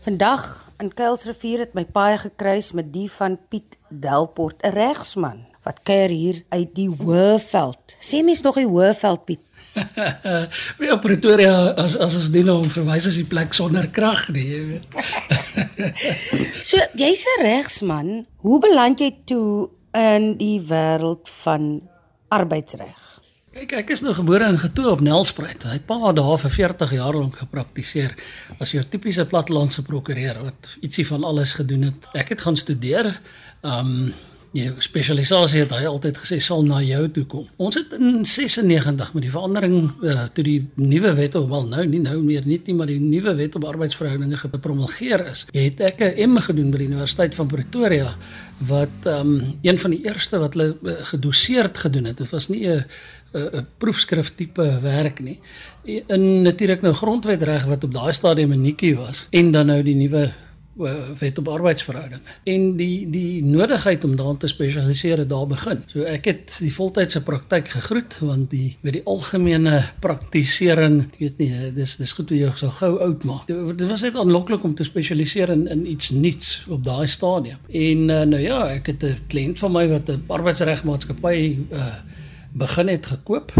Vandag in Kuilsrivier het my paai gekruis met die van Piet Delport, 'n regsman wat kuier hier uit die Hoëveld. Sê mens nog die Hoëveld Piet? Ja, Pretoria as as ons dit nou verwys as die plek sonder krag nie, jy weet. So, jy's 'n regsman. Hoe beland jy toe in die wêreld van arbeidsreg? Kyk, ek is nou gebore en getoe op Nelspruit. Hy pa daar vir 40 jaar lank gepraktiseer as jou tipiese plattelandse prokureur wat ietsie van alles gedoen het. Ek het gaan studeer. Um jou spesialisasie het hy altyd gesê sal na jou toe kom. Ons het in 96 met die verandering uh, toe die nuwe wet op wel nou nie nou meer nie, nie maar die nuwe wet op arbeidsverhoudinge gepromulgeer is. Het ek 'n M gedoen by die Universiteit van Pretoria wat um een van die eerste wat hulle uh, gedoseerd gedoen het. Dit was nie 'n 'n proefskrif tipe werk nie. In natuurlik nou grondwetreg wat op daai stadium 'n nikkie was en dan nou die nuwe wet op arbeidsverhoudinge. En die die nodigheid om daarin te spesialiseer het daar begin. So ek het die voltydse praktyk gegroet want die weet die algemene praktisering, ek weet nie, dis dis goed hoe jy sal gou oud maak. Dit was net aanloklik om te spesialiseer in in iets nuuts op daai stadium. En uh, nou ja, ek het 'n kliënt van my wat 'n arbeidsregmaatskappy uh, begin het gekoop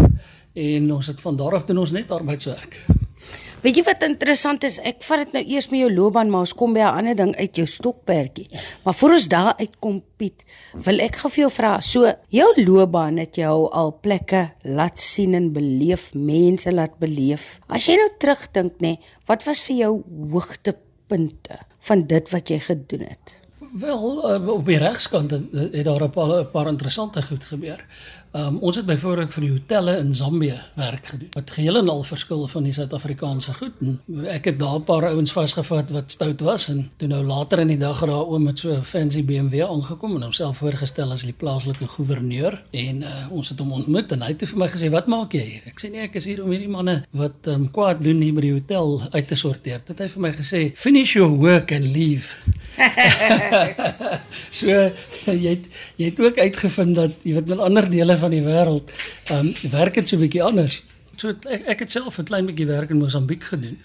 en ons het van daar af doen ons net arbeidswerk. Weet jy wat interessant is? Ek vat dit nou eers met jou loopbaan, maar ons kom by 'n ander ding uit jou stokperdjie. Maar voor ons daar uitkom Piet, wil ek gou vir jou vra, so jou loopbaan het jou al plekke laat sien en beleef, mense laat beleef. As jy nou terugdink nê, nee, wat was vir jou hoogtepunte van dit wat jy gedoen het? Wel, uh, op die regskant het daar 'n paar, paar interessante goed gebeur. Um, ons het byvoorbeeld vir die hotelle in Zambië werk gedoen. Wat geheel en al verskil van die Suid-Afrikaanse goed. En ek het daar 'n paar ouens vasgevat wat stout was en toe nou later in die dag het daar oom met so 'n fancy BMW aangekom en homself voorgestel as die plaaslike gouverneur en uh, ons het hom ontmoet en hy het vir my gesê, "Wat maak jy hier?" Ek sê, "Nee, ek is hier om hierdie manne wat um, kwaad doen hier by die hotel uit te sorteer." Dit het hy vir my gesê, "Finish your work and leave." so jy het jy het ook uitgevind dat jy weet in ander dele van die wêreld ehm um, werk dit so 'n bietjie anders. So ek ek het self 'n klein bietjie werk in Mosambiek gedoen.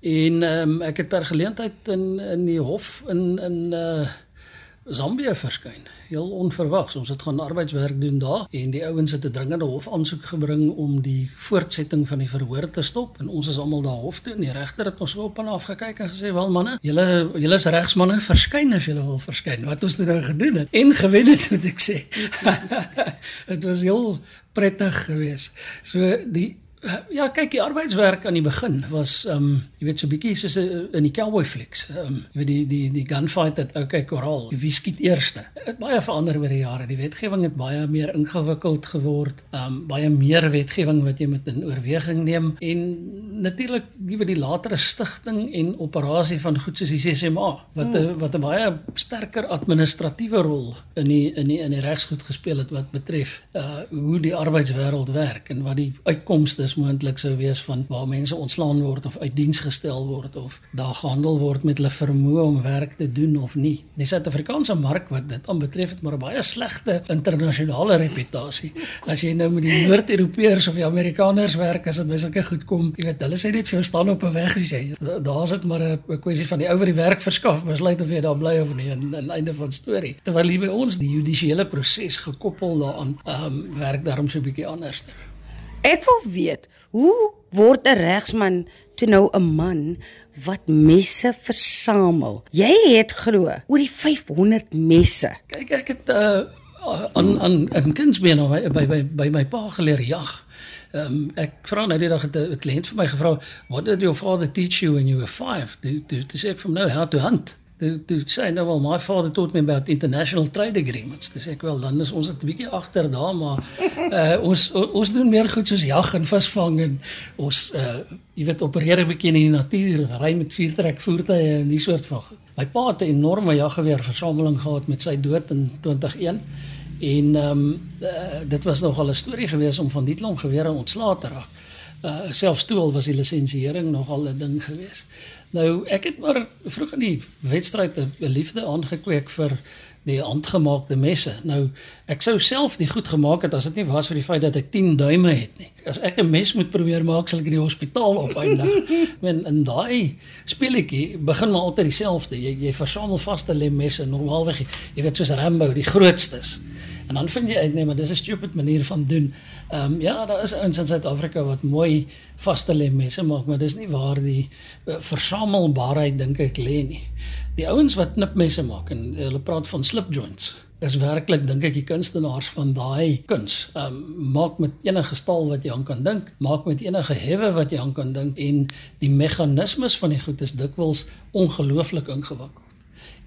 En ehm um, ek het per geleentheid in in die hof in in uh Zambië verskyn. Heel onverwags. Ons het gaan arbeidswerk doen daar en die ouens het 'n dringende hofaansoek gebring om die voortsetting van die verhoor te stop en ons is almal daar hof toe en die regter het ons op en af gekyk en gesê, "Wel manne, julle julle is regsmanne, verskyn as julle wil verskyn." Wat ons nou gedoen het en gewen het, moet ek sê. Dit was heel prettig geweest. So die Ja, kyk, die arbeidswerk aan die begin was ehm um, jy weet so bietjie soos in die cowboy flicks. Ehm um, jy weet die die die gunfight het okay koraal. Wie skiet eerste? Het baie verander oor die jare. Die wetgewing het baie meer ingewikkeld geword. Ehm um, baie meer wetgewing wat jy moet in oorweging neem en natuurlik jy weet die latere stigting en operasie van goed soos die CCMA wat hmm. wat 'n baie sterker administratiewe rol in die in die in die regsgoed gespeel het wat betref uh hoe die arbeidswêreld werk en wat die uitkomste dis moontlik sou wees van waar mense ontslaan word of uit diens gestel word of daar gehandel word met hulle vermoë om werk te doen of nie. Die Suid-Afrikaanse mark wat dit aanbetref het maar 'n baie slegte internasionale reputasie. As jy nou met die Noord-Europeërs of die Amerikaners werk, as dit by sulke goed kom, jy weet, hulle sê net vir jou staan op 'n weg as jy. Daar's dit maar 'n kwessie van die ou wat die werk verskaf, besluit of jy daar bly of nie en aan einde van storie. Terwyl hier by ons die judisiële proses gekoppel daaraan, ehm um, werk daarom so 'n bietjie anders. Ek wil weet, hoe word 'n regsman toe nou 'n man wat messe versamel? Jy het glo oor die 500 messe. Kyk, ek het uh aan aan 'n kindsbeen by by by by my pa geleer jag. Um, ek vra nou die dag het 'n kliënt vir my gevra, "What did your father teach you when you were 5?" Toe toe sê ek vir nou, "How to hunt." Toe toe sê nou wel my father taught me about international trade agreements. Dis ek wel dan is ons 'n bietjie agter daar maar uh, ons ons doen meer goed soos jag en visvang en ons uh, jy weet opereer 'n bietjie in die natuur, ry met viertrek voertuie en die soort van goed. My pa het 'n enorme jaggeweer versameling gehad met sy dood in 2001 en ehm um, uh, dit was nogal 'n storie geweest om van die klomp gewere ontslae te raak. Uh, selfs toe al was die lisensiering nogal 'n ding geweest. Nou ek het maar vroeg in die wedstryd 'n liefde aangekweek vir die handgemaakte messe. Nou ek sou self die goed gemaak het as dit nie was vir die feit dat ek 10 duime het nie. As ek 'n mes moet probeer maak, sal ek in die hospitaal opeindig. Men in daai speletjie begin maar altyd dieselfde. Jy jy versamel vaste lemmesse normaalweg. Jy weet soos Rambo, die grootstes. En dan vind jy uit nee, maar dis 'n stupid manier van doen. Ehm um, ja, daar is ouens in Suid-Afrika wat mooi vaste lemmesse maak, maar dis nie waar die uh, versamelbaarheid dink ek lê nie. Die ouens wat knipmesse maak en hulle praat van slip joints is werklik dink ek die kunstenaars van daai kuns. Ehm um, maak met enige staal wat jy aan kan dink, maak met enige hewe wat jy aan kan dink en die meganismes van die goed is dikwels ongelooflik ingewikkeld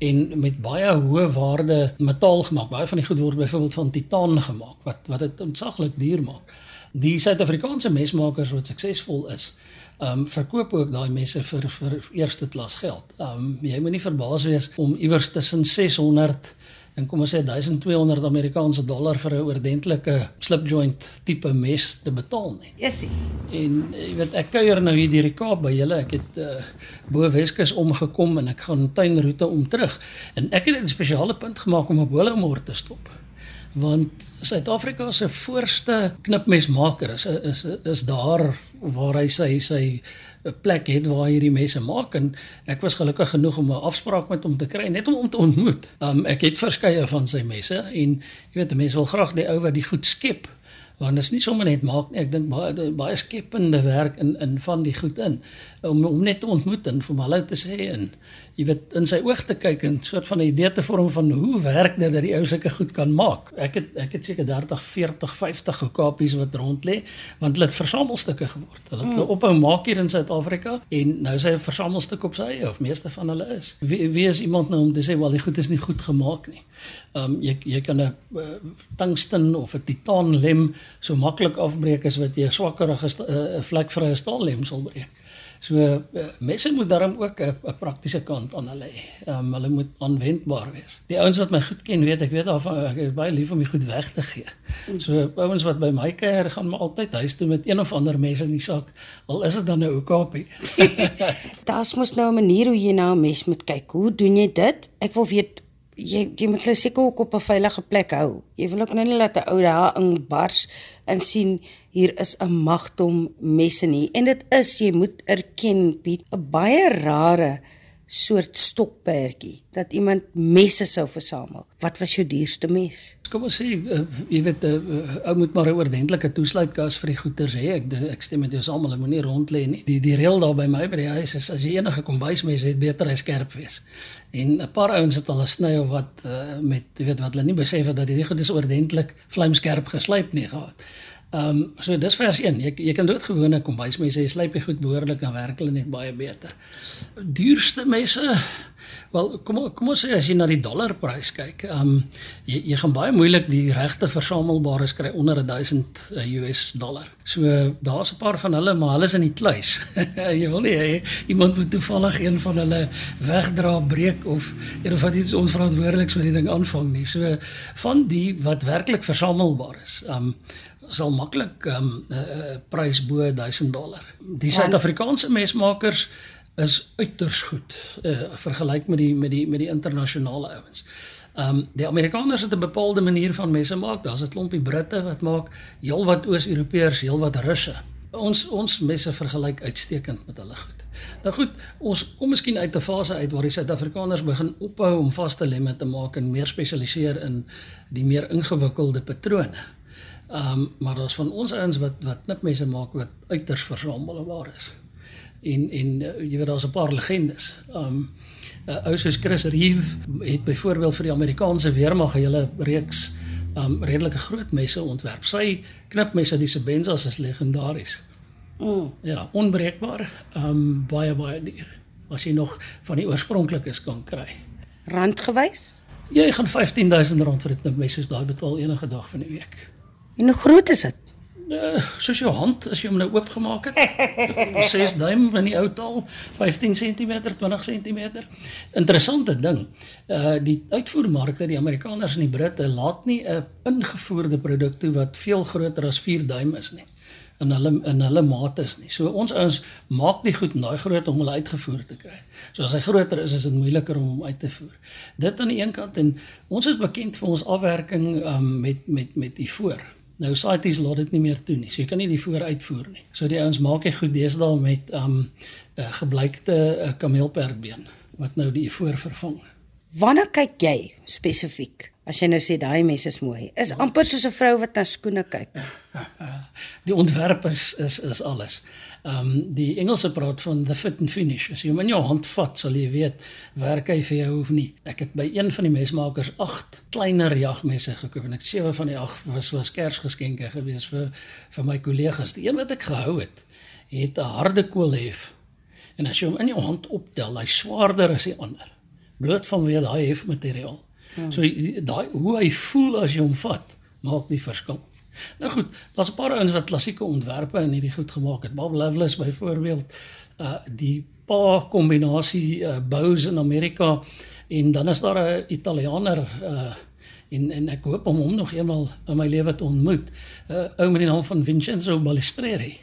en met baie hoë waarde metaal gemaak. Baie van die goed word byvoorbeeld van titaan gemaak wat wat dit ontsaglik duur maak. Die Suid-Afrikaanse mesmakers wat suksesvol is, ehm um, verkoop ook daai messe vir vir eerste klas geld. Ehm um, jy moenie verbaas wees om iewers tussen 600 en kom ons sê 1200 Amerikaanse dollar vir 'n ordentlike slip joint tipe mes te betaal nie. Yesie. En jy weet ek kuier nou hier deur die Kaap by julle. Ek het uh, bo Weskus omgekom en ek gaan tuinroete om terug. En ek het 'n spesiale punt gemaak om op Holemoor te stop. Want Suid-Afrika se voorste knipmesmaker is is is daar waar hy sy sy 'n plek het waar hierdie mense maak en ek was gelukkig genoeg om 'n afspraak met hom te kry net om hom te ontmoet. Um ek het verskeie van sy messe en jy weet mense wil graag die ou wat die goed skep want dit is nie sommer net maak nie ek dink baie baie skepende werk in in van die goed in. Om om net te ontmoet en vir hulle te sê en jy weet in sy oog te kyk en soort van 'n idee te vorm van hoe werk dit dat die ou sulke goed kan maak. Ek het ek het seker 30 40 50 gekapies wat rond lê want hulle het versamelstukke geword. Hulle het mm. ophou maak hier in Suid-Afrika en nou is hy 'n versamelstuk op sy eie of meeste van hulle is. Wie, wie is iemand nou om te sê wel die goed is nie goed gemaak nie. Um, jy jy kan 'n uh, tungsten of 'n titaan lem so maklik afbreek as wat jy 'n swakkerige uh, vlekvrye staallem sal breek. So uh, mense moet daarom ook 'n praktiese kant aan hulle hê. Um, hulle moet aanwendbaar wees. Die ouens wat my goed ken, weet ek weet af ek is baie lief om die goed weg te gee. So ouens wat by my kuier gaan maar altyd huis toe met een of ander mes in die sak. Al is dit dan 'n ou kapie. Daar's mos nou 'n manier hoe jy na 'n mes moet kyk. Hoe doen jy dit? Ek wil weet jy jy moet hulle seker ook op 'n veilige plek hou. Jy wil ook nou nie laat 'n ou daar in bars en sien hier is 'n magdom messe nie. En dit is jy moet erken Piet, 'n baie rare soort stokperdjie dat iemand messe sou versamel. Wat was jou duurste mes? Kom ons sê uh, jy weet 'n uh, uh, ou moet maar 'n oordentlike toesluitkas vir die goeders hê. Ek ek stem met jou saam, hulle moenie rond lê nie. Die die reël daar by my by die huis is as jy enige kombuismes het, beter hy skerp wees. En 'n paar ouens het al 'n sny of wat uh, met jy weet wat hulle nie besef het dat hierdie goed is oordentlik vlamskerp geslyp nie gehad. Ehm um, so dis vers 1. Jy jy kan doodgewone kombuismesse, jy slyp dit goed behoorlik en werk hulle net baie beter. Duurste messe Wel, kom kom ons sê as jy na die dollarprys kyk, ehm um, jy jy gaan baie moeilik die regte versamelbares kry onder 1000 US dollar. So daar's 'n paar van hulle, maar hulle is in die kluis. jy wil nie hê iemand moet toevallig een van hulle wegdra, breek of een of iets onverantwoordeliks met die ding aanvang nie. So van die wat werklik versamelbaar is, ehm um, sal maklik ehm um, 'n uh, uh, prys bo 1000 dollar. Die Suid-Afrikaanse mesmakers is uiters goed uh, vergelyk met die met die met die internasionale ouens. Ehm um, die Amerikaners het 'n bepaalde manier van messe maak. Daar's 'n klompie Britte wat maak heelwat Oos-Europeërs, heelwat Russe. Ons ons messe vergelyk uitstekend met hulle goed. Nou goed, ons kom miskien uit 'n fase uit waar die Suid-Afrikaners begin ophou om vaste lemme te maak en meer spesialiseer in die meer ingewikkelde patrone. Ehm um, maar daar's van ons ouens wat wat knipmesse maak wat uiters versamelbaar is. En en uh, jy weet daar's 'n paar legendes. Ehm um, uh, ou soos Chris Reeve het byvoorbeeld vir die Amerikaanse weermag 'n hele reeks ehm um, redelike groot messe ontwerp. Sy knipmesse die Sebenzas is legendaries. Mm. Ja, onbreekbaar. Ehm um, baie baie duur. As jy nog van die oorspronklikes kan kry. Randgewys? Jy gaan R15000 vir 'n knipmes soos daai betaal enige dag van die week. En hoe groot is dit? Uh, soos jou hand as jy hom nou oopgemaak het. 6 duim in die ou taal, 15 cm, 20 cm. Interessante ding. Uh die uitvoermarkte, die Amerikaners en die Britte laat nie 'n ingevoerde produk toe wat veel groter as 4 duim is nie. in hulle in hulle mate is nie. So ons ouens maak die goed daai groot om hulle uitgevoer te kry. So as hy groter is, is dit moeiliker om hom uit te voer. Dit aan die een kant en ons is bekend vir ons afwerking um, met met met die voor. Nou CITES laat dit nie meer toe nie. So jy kan nie die voor uitvoer nie. So die ouens maak dit goed deesdae met um 'n uh, gebleikte uh, kameelperkbeen wat nou die voor vervang. Wanneer kyk jy spesifiek? As jy nou sê daai mes is mooi, is amper soos 'n vrou wat na skoene kyk. Die ontwerp is is is alles. Ehm um, die Engelse praat van the fit and finish. As jy hom in jou hand vat, sal jy weet werk hy vir jou of nie. Ek het by een van die mesmakers 8 kleiner jagmesse gekoop en ek sewe van die 8 was was kersgeskenke gewees vir vir my kollegas. Die een wat ek gehou het, het 'n harde koolhef. En as jy hom in jou hand optel, hy swaarder as die ander. Bloot vanweë daai hefmateriaal. Hmm. So daai hoe hy voel as jy hom vat, maak die verskil. Nou goed, daar's 'n paar ouens wat klassieke ontwerpe in hierdie goed gemaak het. Bob Loveless byvoorbeeld, uh die pa kombinasie uh, bows in Amerika en dan is daar 'n Italianer uh en en ek hoop om hom nog eendag in my lewe te ontmoet. 'n uh, Ou met die naam van Vincenzo Balestreri.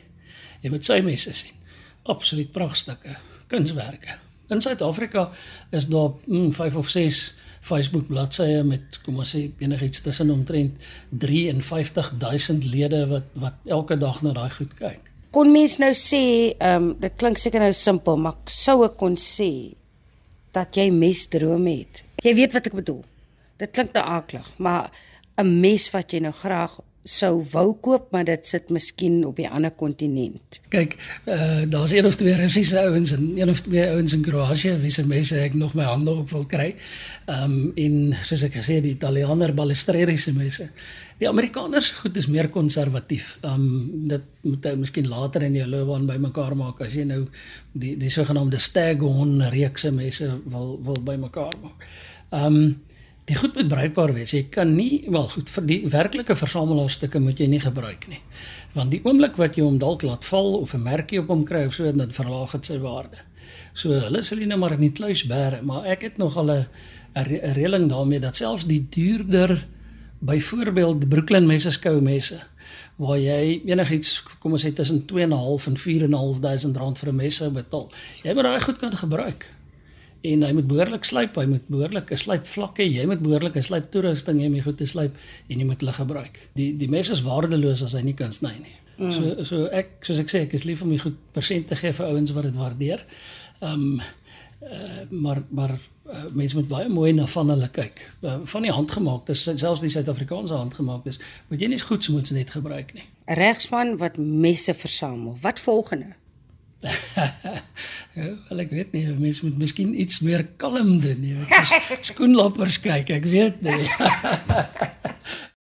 Jy moet sy messe sien. Absoluut pragtige kunswerke. In Suid-Afrika is daar 5 mm, of 6 Facebook bladsye met kom ons sê enigiets tussen omtrent 53000 lede wat wat elke dag na daai goed kyk. Kon mens nou sê, ehm um, dit klink seker nou simpel, maar sou ek kon sê dat jy mesdrome het. Jy weet wat ek bedoel. Dit klink te aaklig, maar 'n mes wat jy nou graag sou wou koop, maar dit sit miskien op 'n ander kontinent. Kyk, uh, daar's een of twee Russiese ouens en een of twee ouens in Kroasie wie se mense ek nog my hande op wil kry. Ehm um, en soos ek gesê die Italianer Balestreriese mense. Die Amerikaners goed is meer konservatief. Ehm um, dit moet jy miskien later in jou loopbaan bymekaar maak as jy nou die die sogenaamde Staghorn reekse mense wil wil bymekaar maak. Ehm um, die goed moet bruikbaar wees. Jy kan nie wel goed vir die werklike versamelaarsstukke moet jy nie gebruik nie. Want die oomblik wat jy hom dalk laat val of 'n merkie op hom kry of so dan verlaag dit sy waarde. So hulle sal nie nou maar in die kluis bære, maar ek het nog al 'n 'n reëling daarmee dat selfs die duurder byvoorbeeld Brooklyn Messeskou messe waar jy enigiets kom ons sê tussen 2.5 en 4.500 rand vir 'n mes sou betaal. Jy moet daai goed kan gebruik en hy moet behoorlik slyp, hy moet behoorlik 'n slypvlak hê, jy moet behoorlik 'n slyptoerusting hê om goed te slyp en jy moet hulle gebruik. Die die mes is waardeloos as hy nie kan sny nie. Mm. So so ek soos ek sê, ek is lief om die goed persent te gee vir ouens wat dit waardeer. Ehm um, uh, maar maar uh, mense moet baie mooi na van hulle kyk. Uh, van die handgemaakte, selfs die Suid-Afrikaanse handgemaaktes, moet jy nie goed so moet net gebruik nie. Regsman wat messe versamel. Wat volgende? ja, wel ek weet nie, mense moet miskien iets meer kalm doen, jy weet, skoenlappers kyk, ek weet nie.